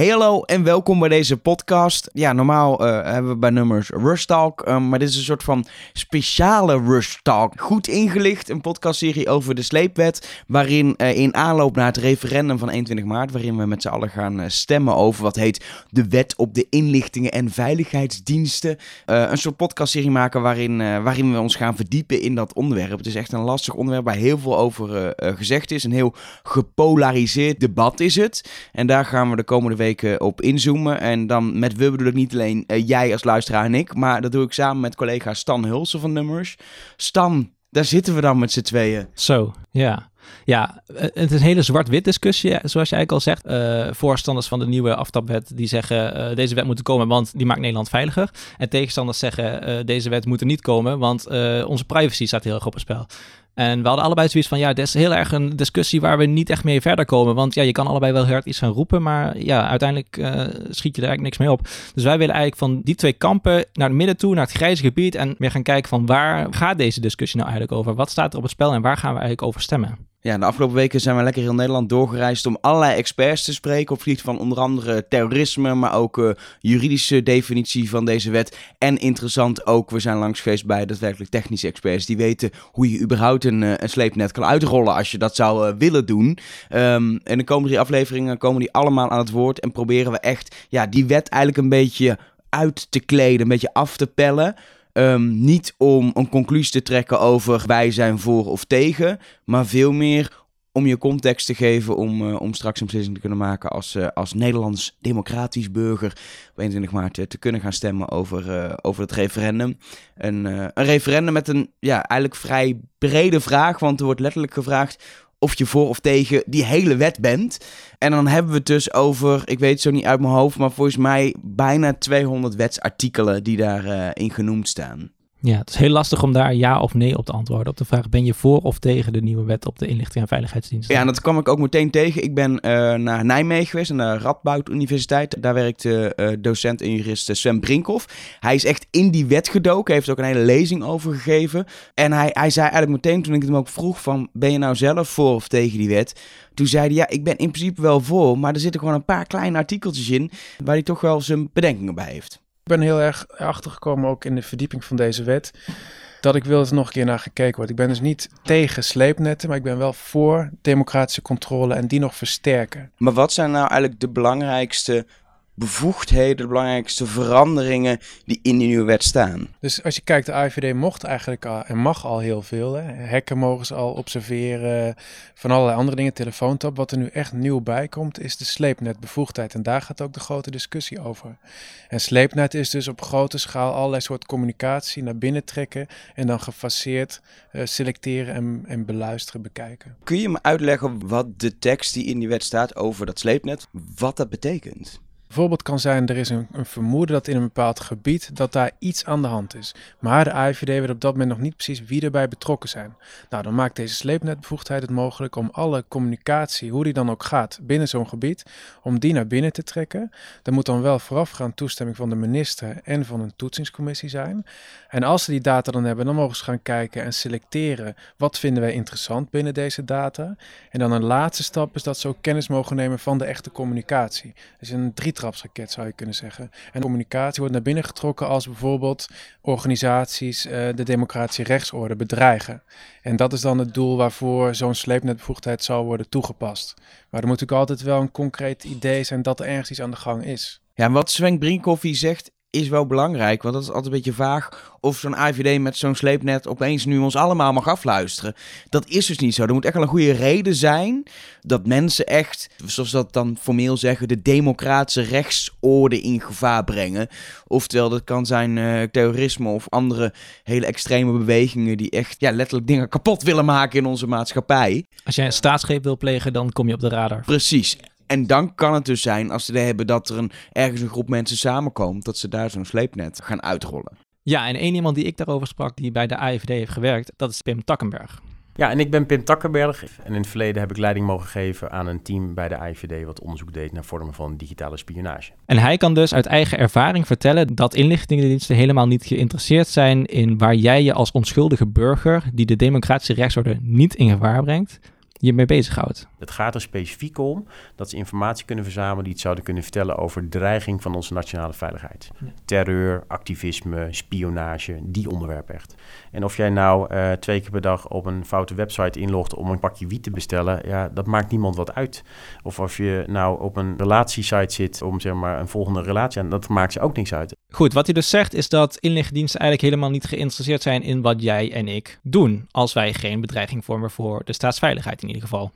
Hey hallo en welkom bij deze podcast. Ja, normaal uh, hebben we bij nummers Rush Talk, um, maar dit is een soort van speciale Rush Talk. Goed ingelicht, een podcastserie over de sleepwet, waarin uh, in aanloop naar het referendum van 21 maart, waarin we met z'n allen gaan stemmen over wat heet de wet op de inlichtingen en veiligheidsdiensten. een soort podcastserie maken waarin, waarin we ons gaan verdiepen in dat onderwerp. Het is echt een lastig onderwerp waar heel veel over gezegd is. Een heel gepolariseerd debat is het. En daar gaan we de komende weken op inzoomen. En dan met we bedoel ik niet alleen uh, jij als luisteraar en ik, maar dat doe ik samen met collega Stan Hulsen van Nummers. Stan, daar zitten we dan met z'n tweeën. Zo, ja. Ja, eh, het is een hele zwart-wit discussie, zoals je eigenlijk al zegt. Voorstanders van de nieuwe aftapwet die zeggen deze wet moet komen, want die maakt Nederland veiliger. En tegenstanders zeggen deze wet moet er niet komen, want onze privacy staat heel erg op het spel. En we hadden allebei zoiets van, ja, dit is heel erg een discussie waar we niet echt mee verder komen. Want ja, je kan allebei wel heel hard iets gaan roepen, maar ja, uiteindelijk uh, schiet je er eigenlijk niks mee op. Dus wij willen eigenlijk van die twee kampen naar het midden toe, naar het grijze gebied. En meer gaan kijken van waar gaat deze discussie nou eigenlijk over? Wat staat er op het spel en waar gaan we eigenlijk over stemmen? Ja, de afgelopen weken zijn we lekker heel Nederland doorgereisd om allerlei experts te spreken op gebied van onder andere terrorisme, maar ook uh, juridische definitie van deze wet. En interessant ook, we zijn langs geweest bij daadwerkelijk technische experts die weten hoe je überhaupt een, uh, een sleepnet kan uitrollen als je dat zou uh, willen doen. Um, en de komende drie afleveringen komen die allemaal aan het woord en proberen we echt ja, die wet eigenlijk een beetje uit te kleden, een beetje af te pellen. Um, niet om een conclusie te trekken over wij zijn voor of tegen, maar veel meer om je context te geven om, uh, om straks een beslissing te kunnen maken als, uh, als Nederlands democratisch burger op 21 maart uh, te kunnen gaan stemmen over, over het referendum. Een, een referendum met een ja, eigenlijk vrij brede vraag, want er wordt letterlijk gevraagd of je voor of tegen die hele wet bent. En dan hebben we het dus over, ik weet het zo niet uit mijn hoofd, maar volgens mij bijna 200 wetsartikelen die daarin uh, genoemd staan. Ja, het is heel lastig om daar ja of nee op te antwoorden. Op de vraag, ben je voor of tegen de nieuwe wet op de inlichting en veiligheidsdiensten? Ja, en dat kwam ik ook meteen tegen. Ik ben uh, naar Nijmegen geweest, aan de Radboud Universiteit. Daar werkte uh, docent en jurist Sven Brinkhoff. Hij is echt in die wet gedoken, heeft ook een hele lezing over gegeven. En hij, hij zei eigenlijk meteen, toen ik hem ook vroeg van, ben je nou zelf voor of tegen die wet? Toen zei hij, ja, ik ben in principe wel voor, maar er zitten gewoon een paar kleine artikeltjes in... waar hij toch wel zijn bedenkingen bij heeft. Ben heel erg achtergekomen ook in de verdieping van deze wet. Dat ik wil dat er nog een keer naar gekeken wordt. Ik ben dus niet tegen sleepnetten, maar ik ben wel voor democratische controle en die nog versterken. Maar wat zijn nou eigenlijk de belangrijkste bevoegdheden, de belangrijkste veranderingen die in die nieuwe wet staan. Dus als je kijkt, de AIVD mocht eigenlijk al, en mag al heel veel. Hè. Hacken mogen ze al observeren, van allerlei andere dingen, telefoontap. Wat er nu echt nieuw bij komt, is de sleepnetbevoegdheid. En daar gaat ook de grote discussie over. En sleepnet is dus op grote schaal allerlei soort communicatie naar binnen trekken en dan gefaseerd uh, selecteren en, en beluisteren, bekijken. Kun je me uitleggen wat de tekst die in die wet staat over dat sleepnet, wat dat betekent? Voorbeeld kan zijn, er is een, een, vermoeden dat in een bepaald gebied dat daar iets aan de hand is. Maar de AIVD weet op dat moment nog niet precies wie erbij betrokken zijn. Nou, dan maakt deze sleepnetbevoegdheid het mogelijk om alle communicatie, hoe die dan ook gaat, binnen zo'n gebied, om die naar binnen te trekken. Er moet dan wel voorafgaan toestemming van de minister en van een toetsingscommissie zijn. En als ze die data dan hebben, dan mogen ze gaan kijken en selecteren wat vinden wij interessant binnen deze data. En dan een laatste stap is dat ze ook kennis mogen nemen van de echte communicatie. Dus een drie zou je kunnen zeggen. En communicatie wordt naar binnen getrokken als bijvoorbeeld organisaties uh, de democratische rechtsorde bedreigen. En dat is dan het doel waarvoor zo'n sleepnetbevoegdheid zou worden toegepast. Maar er moet natuurlijk altijd wel een concreet idee zijn dat er ergens iets aan de gang is. Ja, en wat Sven Brinkhoff zegt is wel belangrijk. Want dat is altijd een beetje vaag of zo'n IVD met zo'n sleepnet opeens nu ons allemaal mag afluisteren. Dat is dus niet zo. Er moet echt wel een goede reden zijn dat mensen echt, zoals dat dan formeel zeggen, de democratische rechtsorde in gevaar brengen. Oftewel, dat kan zijn uh, terrorisme of andere hele extreme bewegingen die echt ja, letterlijk dingen kapot willen maken in onze maatschappij. Als jij een staatsgreep wil plegen, dan kom je op de radar. Precies. En dan kan het dus zijn, als ze hebben dat er een, ergens een groep mensen samenkomt, dat ze daar zo'n sleepnet gaan uitrollen. Ja, en één iemand die ik daarover sprak, die bij de AFD heeft gewerkt, dat is Pim Takkenberg. Ja, en ik ben Pim Takkenberg. En in het verleden heb ik leiding mogen geven aan een team bij de AIVD wat onderzoek deed naar vormen van digitale spionage. En hij kan dus uit eigen ervaring vertellen dat inlichtingendiensten helemaal niet geïnteresseerd zijn in waar jij je als onschuldige burger, die de democratische rechtsorde niet in gevaar brengt, hiermee bezighoudt. Het gaat er specifiek om dat ze informatie kunnen verzamelen die het zouden kunnen vertellen over dreiging van onze nationale veiligheid. Terreur, activisme, spionage, die onderwerpen echt. En of jij nou uh, twee keer per dag op een foute website inlogt om een pakje wiet te bestellen, ja, dat maakt niemand wat uit. Of of je nou op een relatiesite zit om zeg maar een volgende relatie aan, dat maakt ze ook niks uit. Goed, wat hij dus zegt is dat inlichtingendiensten eigenlijk helemaal niet geïnteresseerd zijn in wat jij en ik doen, als wij geen bedreiging vormen voor de staatsveiligheid in ieder geval.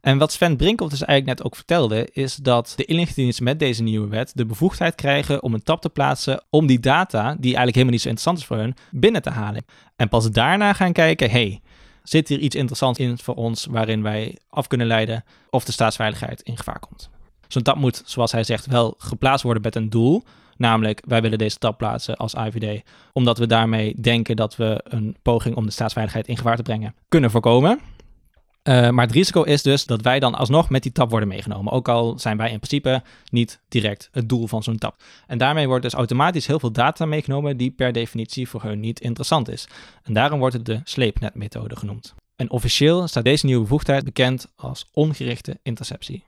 En wat Sven Brinkhoff dus eigenlijk net ook vertelde, is dat de inlichtingendiensten met deze nieuwe wet de bevoegdheid krijgen om een tap te plaatsen om die data, die eigenlijk helemaal niet zo interessant is voor hun, binnen te halen. En pas daarna gaan kijken, hey, zit hier iets interessants in voor ons waarin wij af kunnen leiden of de staatsveiligheid in gevaar komt. Zo'n tap moet, zoals hij zegt, wel geplaatst worden met een doel. Namelijk, wij willen deze tap plaatsen als IVD, omdat we daarmee denken dat we een poging om de staatsveiligheid in gevaar te brengen kunnen voorkomen. Uh, maar het risico is dus dat wij dan alsnog met die tap worden meegenomen. Ook al zijn wij in principe niet direct het doel van zo'n tap. En daarmee wordt dus automatisch heel veel data meegenomen die per definitie voor hun niet interessant is. En daarom wordt het de sleepnetmethode genoemd. En officieel staat deze nieuwe bevoegdheid bekend als ongerichte interceptie.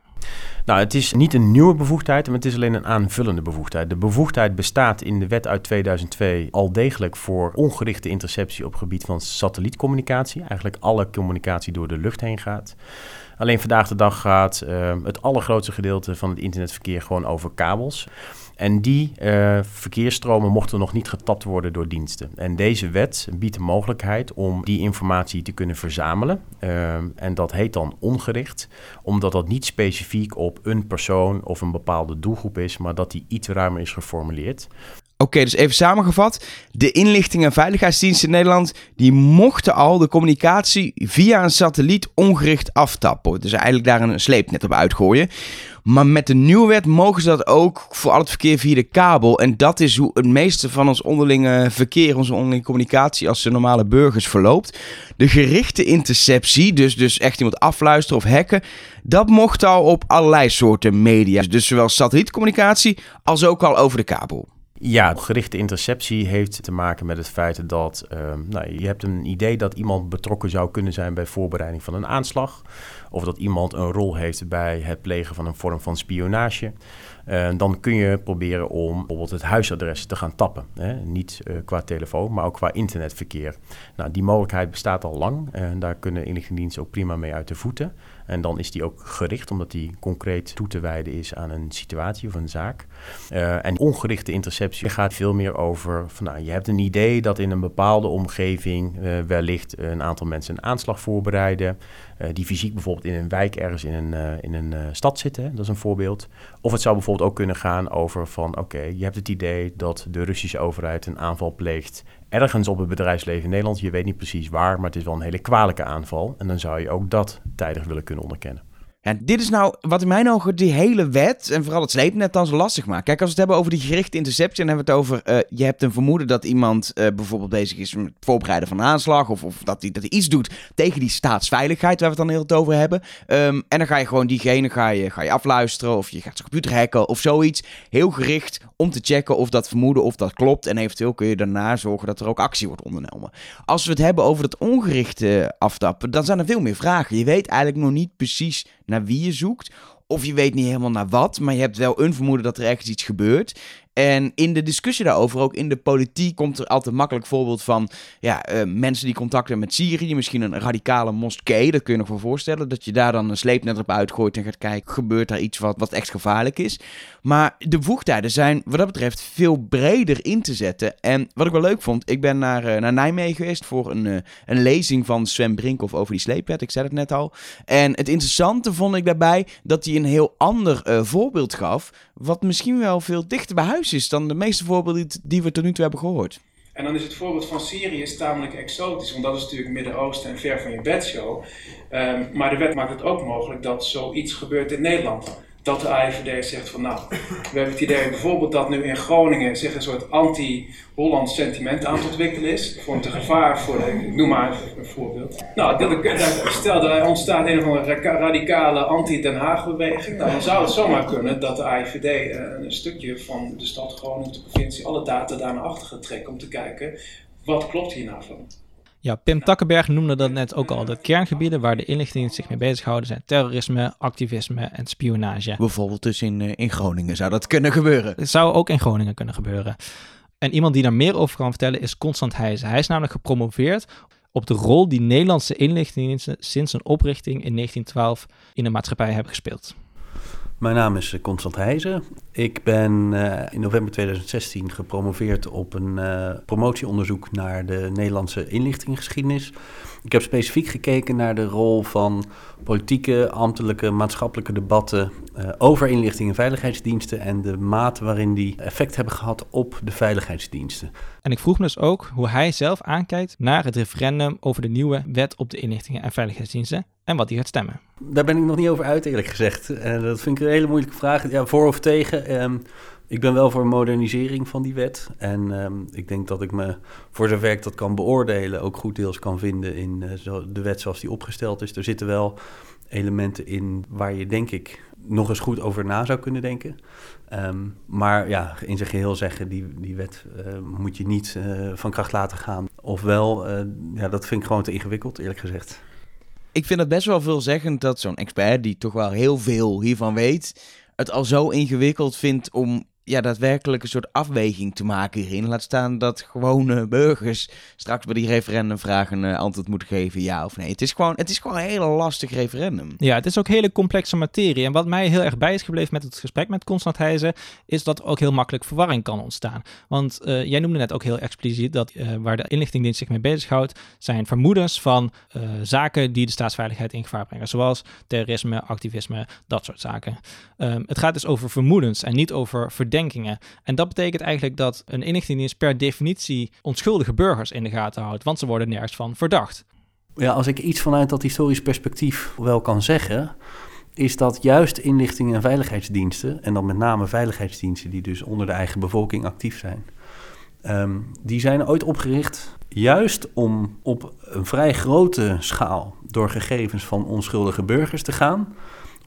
Nou, het is niet een nieuwe bevoegdheid, maar het is alleen een aanvullende bevoegdheid. De bevoegdheid bestaat in de wet uit 2002 al degelijk voor ongerichte interceptie op gebied van satellietcommunicatie. Eigenlijk alle communicatie door de lucht heen gaat. Alleen vandaag de dag gaat uh, het allergrootste gedeelte van het internetverkeer gewoon over kabels. En die uh, verkeersstromen mochten nog niet getapt worden door diensten. En deze wet biedt de mogelijkheid om die informatie te kunnen verzamelen. Uh, en dat heet dan ongericht, omdat dat niet specifiek op een persoon of een bepaalde doelgroep is, maar dat die iets ruimer is geformuleerd. Oké, dus even samengevat. De inlichting en veiligheidsdiensten in Nederland... die mochten al de communicatie via een satelliet ongericht aftappen. Dus eigenlijk daar een sleepnet op uitgooien. Maar met de nieuwe wet mogen ze dat ook voor al het verkeer via de kabel. En dat is hoe het meeste van ons onderlinge verkeer, onze onderlinge communicatie als de normale burgers verloopt. De gerichte interceptie, dus, dus echt iemand afluisteren of hacken, dat mocht al op allerlei soorten media. Dus zowel satellietcommunicatie als ook al over de kabel. Ja, gerichte interceptie heeft te maken met het feit dat uh, nou, je hebt een idee dat iemand betrokken zou kunnen zijn bij voorbereiding van een aanslag. Of dat iemand een rol heeft bij het plegen van een vorm van spionage. Uh, dan kun je proberen om bijvoorbeeld het huisadres te gaan tappen. Hè? Niet uh, qua telefoon, maar ook qua internetverkeer. Nou, die mogelijkheid bestaat al lang. En daar kunnen inlichtingendiensten ook prima mee uit de voeten. En dan is die ook gericht, omdat die concreet toe te wijden is aan een situatie of een zaak. Uh, en ongerichte interceptie gaat veel meer over van nou, je hebt een idee dat in een bepaalde omgeving wellicht een aantal mensen een aanslag voorbereiden. Uh, die fysiek bijvoorbeeld in een wijk ergens in een, in een stad zitten. Dat is een voorbeeld. Of het zou bijvoorbeeld ook kunnen gaan over van oké, je hebt het idee dat de Russische overheid een aanval pleegt ergens op het bedrijfsleven in Nederland. Je weet niet precies waar, maar het is wel een hele kwalijke aanval. En dan zou je ook dat tijdig willen kunnen onderkennen. Ja, dit is nou wat in mijn ogen die hele wet en vooral het sleepnet dan zo lastig maakt. Kijk, als we het hebben over die gerichte interceptie, dan hebben we het over... Uh, je hebt een vermoeden dat iemand uh, bijvoorbeeld bezig is met het voorbereiden van een aanslag... of, of dat hij dat iets doet tegen die staatsveiligheid, waar we het dan heel het over hebben. Um, en dan ga je gewoon diegene ga je, ga je afluisteren of je gaat zijn computer hacken of zoiets. Heel gericht om te checken of dat vermoeden of dat klopt. En eventueel kun je daarna zorgen dat er ook actie wordt ondernomen. Als we het hebben over het ongerichte aftappen, dan zijn er veel meer vragen. Je weet eigenlijk nog niet precies naar wie je zoekt. Of je weet niet helemaal naar wat, maar je hebt wel een vermoeden dat er ergens iets gebeurt. En in de discussie daarover, ook in de politiek, komt er altijd makkelijk voorbeeld van ja, uh, mensen die contact hebben met Syrië. Misschien een radicale moskee, dat kun je nog wel voorstellen. Dat je daar dan een sleepnet op uitgooit en gaat kijken, gebeurt daar iets wat, wat echt gevaarlijk is. Maar de bevoegdheden zijn wat dat betreft veel breder in te zetten. En wat ik wel leuk vond, ik ben naar, uh, naar Nijmegen geweest voor een, uh, een lezing van Sven Brinkhoff over die sleepwet. Ik zei het net al. En het interessante vond ik daarbij dat hij een heel ander voorbeeld gaf. Wat misschien wel veel dichter bij huis dan de meeste voorbeelden die we tot nu toe hebben gehoord. En dan is het voorbeeld van Syrië is tamelijk exotisch, want dat is natuurlijk Midden-Oosten en ver van je bedshow. Um, maar de wet maakt het ook mogelijk dat zoiets gebeurt in Nederland dat de AIVD zegt van nou, we hebben het idee bijvoorbeeld dat nu in Groningen zich een soort anti-Hollands sentiment aan het ontwikkelen is. Vormt een gevaar voor de, noem maar een voorbeeld. Nou, stel er ontstaat een of andere radicale anti-Den Haag beweging. Dan zou het zomaar kunnen dat de AIVD eh, een stukje van de stad Groningen, de provincie, alle data daar naar achter gaat trekken om te kijken wat klopt hier nou van. Ja, Pim Takkenberg noemde dat net ook al. De kerngebieden waar de inlichtingen zich mee bezighouden zijn terrorisme, activisme en spionage. Bijvoorbeeld dus in, eh, in Groningen zou dat kunnen gebeuren. Het zou ook in Groningen kunnen gebeuren. En iemand die daar meer over kan vertellen is Constant Heijzen. Hij is namelijk gepromoveerd op de rol die Nederlandse inlichtingendiensten sinds hun oprichting in 1912 in de maatschappij hebben gespeeld. Mijn naam is eh, Constant Heijzen. Ik ben uh, in november 2016 gepromoveerd op een uh, promotieonderzoek naar de Nederlandse inlichtingengeschiedenis. Ik heb specifiek gekeken naar de rol van politieke, ambtelijke, maatschappelijke debatten uh, over inlichting en veiligheidsdiensten en de mate waarin die effect hebben gehad op de veiligheidsdiensten. En ik vroeg me dus ook hoe hij zelf aankijkt naar het referendum over de nieuwe wet op de inlichtingen en veiligheidsdiensten en wat hij gaat stemmen. Daar ben ik nog niet over uit, eerlijk gezegd. En dat vind ik een hele moeilijke vraag. Ja, voor of tegen. Um, ik ben wel voor modernisering van die wet. En um, ik denk dat ik me, voor zover ik dat kan beoordelen, ook goed deels kan vinden in zo de wet zoals die opgesteld is. Er zitten wel elementen in waar je, denk ik, nog eens goed over na zou kunnen denken. Um, maar ja, in zijn geheel zeggen, die, die wet uh, moet je niet uh, van kracht laten gaan. Ofwel, ja, dat vind ik gewoon te ingewikkeld, eerlijk gezegd. Ik vind het best wel veelzeggend dat zo'n expert, die toch wel heel veel hiervan weet, het al zo ingewikkeld vindt om ja, daadwerkelijk een soort afweging te maken hierin. Laat staan dat gewone burgers straks bij die referendumvragen een antwoord moeten geven, ja of nee. Het is, gewoon, het is gewoon een hele lastig referendum. Ja, het is ook hele complexe materie. En wat mij heel erg bij is gebleven met het gesprek met Constant Heijzen, is dat er ook heel makkelijk verwarring kan ontstaan. Want uh, jij noemde net ook heel expliciet dat uh, waar de inlichtingdienst zich mee bezighoudt, zijn vermoedens van zaken die de staatsveiligheid in gevaar brengen. Zoals terrorisme, activisme, dat soort zaken. Um, het gaat dus over vermoedens en niet over En dat betekent eigenlijk dat een inlichtingendienst per definitie onschuldige burgers in de gaten houdt, want ze worden nergens van verdacht. Ja, als ik iets vanuit dat historisch perspectief wel kan zeggen, is dat juist inlichtingen en veiligheidsdiensten, en dan met name veiligheidsdiensten die dus onder de eigen bevolking actief zijn, um, die zijn ooit opgericht juist om op een vrij grote schaal door gegevens van onschuldige burgers te gaan,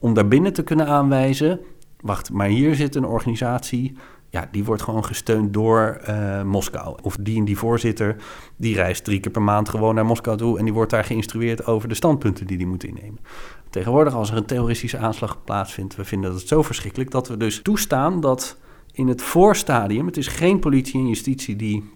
om daarbinnen te kunnen aanwijzen wacht, maar hier zit een organisatie, ja, die wordt gewoon gesteund door uh, Moskou. Of die en die voorzitter, die reist drie keer per maand gewoon naar Moskou toe en die wordt daar geïnstrueerd over de standpunten die die moet innemen. Tegenwoordig, als er een terroristische aanslag plaatsvindt, we vinden dat zo verschrikkelijk dat we dus toestaan dat in het voorstadium, het is geen politie en justitie die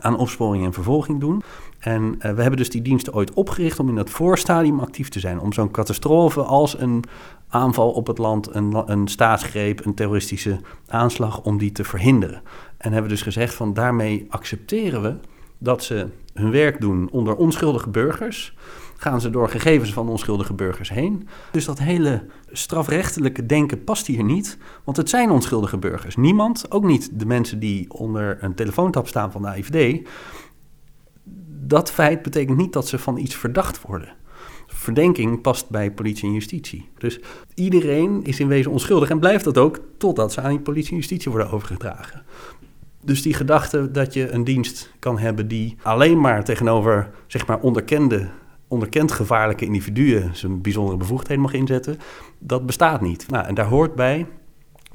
aan opsporing en vervolging doen. En uh, we hebben dus die diensten ooit opgericht om in dat voorstadium actief te zijn. Om zo'n catastrofe als een aanval op het land, een, een staatsgreep, een terroristische aanslag, om die te verhinderen. En hebben dus gezegd van daarmee accepteren we dat ze hun werk doen onder onschuldige burgers. Gaan ze door gegevens van onschuldige burgers heen. Dus dat hele strafrechtelijke denken past hier niet, want het zijn onschuldige burgers. Niemand, ook niet de mensen die onder een telefoontap staan van de AIVD. Dat feit betekent niet dat ze van iets verdacht worden verdenking past bij politie en justitie. Dus iedereen is in wezen onschuldig en blijft dat ook totdat ze aan politie en justitie worden overgedragen. Dus die gedachte dat je een dienst kan hebben die alleen maar tegenover zeg maar onderkende, onderkend gevaarlijke individuen zijn bijzondere bevoegdheden mag inzetten, dat bestaat niet. Nou, en daar hoort bij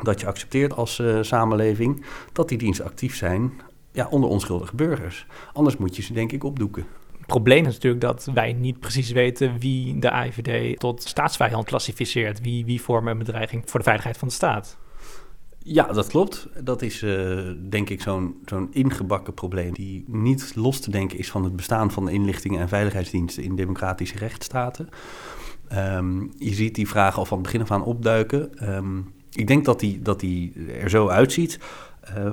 dat je accepteert als uh, samenleving dat die diensten actief zijn ja, onder onschuldige burgers. Anders moet je ze denk ik opdoeken probleem is natuurlijk dat wij niet precies weten wie de AIVD tot staatsvijand klassificeert. Wie, wie vormen een bedreiging voor de veiligheid van de staat. Ja, dat klopt. Dat is uh, denk ik zo'n zo'n ingebakken probleem die niet los te denken is van het bestaan van de inlichtingen en veiligheidsdiensten in democratische rechtsstaten. Um, je ziet die vraag al van het begin af aan opduiken. Um, ik denk dat die, dat die er zo uitziet uh,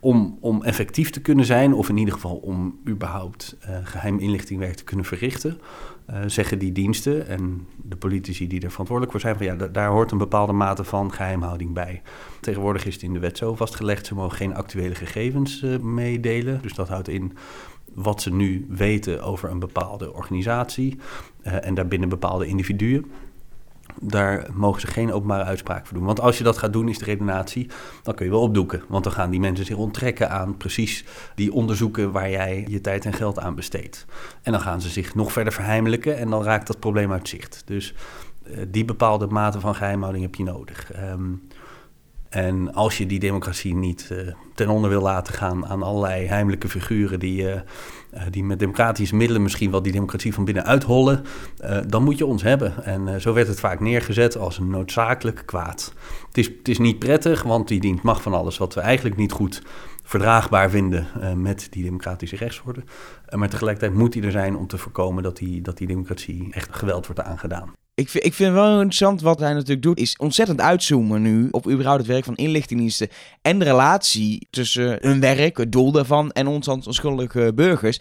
om, om effectief te kunnen zijn, of in ieder geval om überhaupt uh, geheim inlichtingwerk te kunnen verrichten, uh, zeggen die diensten en de politici die er verantwoordelijk voor zijn, van ja, daar hoort een bepaalde mate van geheimhouding bij. Tegenwoordig is het in de wet zo vastgelegd, ze mogen geen actuele gegevens meedelen. Dus dat houdt in wat ze nu weten over een bepaalde organisatie en daarbinnen bepaalde individuen daar mogen ze geen openbare uitspraak voor doen. Want als je dat gaat doen, is de redenatie, dan kun je wel opdoeken. Want dan gaan die mensen zich onttrekken aan precies die onderzoeken waar jij je tijd en geld aan besteedt. En dan gaan ze zich nog verder verheimelijken en dan raakt dat probleem uit zicht. Dus uh, die bepaalde mate van geheimhouding heb je nodig. Um, En als je die democratie niet uh, ten onder wil laten gaan aan allerlei heimelijke figuren die, uh, die met democratische middelen misschien wel die democratie van binnen uithollen, dan moet je ons hebben. En zo werd het vaak neergezet als een noodzakelijk kwaad. Het is, het is niet prettig, want die dient mag van alles wat we eigenlijk niet goed verdraagbaar vinden met die democratische rechtsorde. maar tegelijkertijd moet die er zijn om te voorkomen dat die, dat die democratie echt geweld wordt aangedaan. Ik vind, ik vind wel interessant wat hij natuurlijk doet, is ontzettend uitzoomen nu op überhaupt het werk van inlichtingendiensten en de relatie tussen hun werk, het doel daarvan en ons als onschuldige burgers.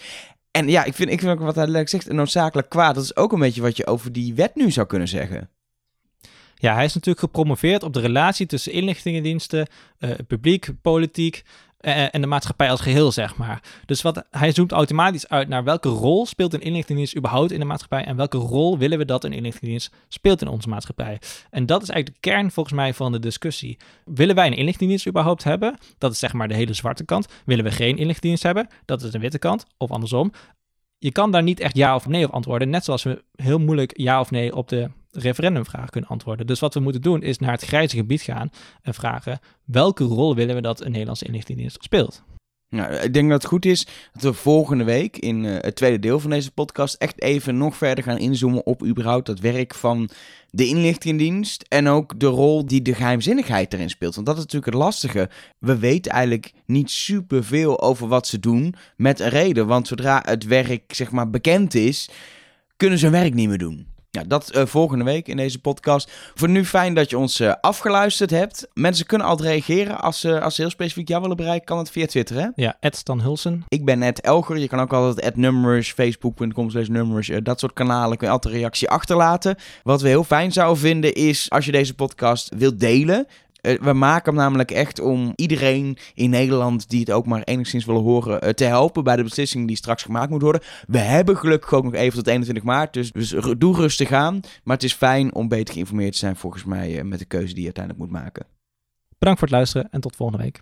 En ja, ik vind, ik vind ook wat hij zegt, een noodzakelijk kwaad. Dat is ook een beetje wat je over die wet nu zou kunnen zeggen. Ja, hij is natuurlijk gepromoveerd op de relatie tussen inlichtingendiensten, uh, publiek, politiek, eh, en de maatschappij als geheel, zeg maar. Dus wat, hij zoomt automatisch uit naar welke rol speelt een inlichtingendienst überhaupt in de maatschappij en welke rol willen we dat een inlichtingendienst speelt in onze maatschappij. En dat is eigenlijk de kern volgens mij van de discussie. Willen wij een inlichtingendienst überhaupt hebben? Dat is zeg maar de hele zwarte kant. Willen we geen inlichtingendienst hebben? Dat is de witte kant. Of andersom. Je kan daar niet echt ja of nee op antwoorden, net zoals we heel moeilijk ja of nee op de referendumvraag kunnen antwoorden. Dus wat we moeten doen is naar het grijze gebied gaan en vragen welke rol willen we dat een Nederlandse inlichtingendienst speelt. Nou, ik denk dat het goed is dat we volgende week in uh, het tweede deel van deze podcast echt even nog verder gaan inzoomen op überhaupt het werk van de inlichtingendienst en ook de rol die de geheimzinnigheid erin speelt. Want dat is natuurlijk het lastige. We weten eigenlijk niet superveel over wat ze doen met een reden. Want zodra het werk zeg maar bekend is, kunnen ze hun werk niet meer doen. Ja, dat uh, volgende week in deze podcast. Voor nu fijn dat je ons uh, afgeluisterd hebt. Mensen kunnen altijd reageren. Als ze, als ze heel specifiek jou willen bereiken, kan het via Twitter, hè? Ja, Stan Hulsen. Ik ben net Elger. Je kan ook altijd nummers, facebook.com slash nummers, uh, dat soort kanalen. Kun je altijd een reactie achterlaten. Wat we heel fijn zouden vinden is als je deze podcast wilt delen. Eh, we maken hem namelijk echt om iedereen in Nederland die het ook maar enigszins willen horen, eh, te helpen bij de beslissing die straks gemaakt moet worden. We hebben gelukkig ook nog even tot 21 maart, dus, dus doe rustig aan. Maar het is fijn om beter geïnformeerd te zijn volgens mij eh, met de keuze die je uiteindelijk moet maken. Bedankt voor het luisteren en tot volgende week.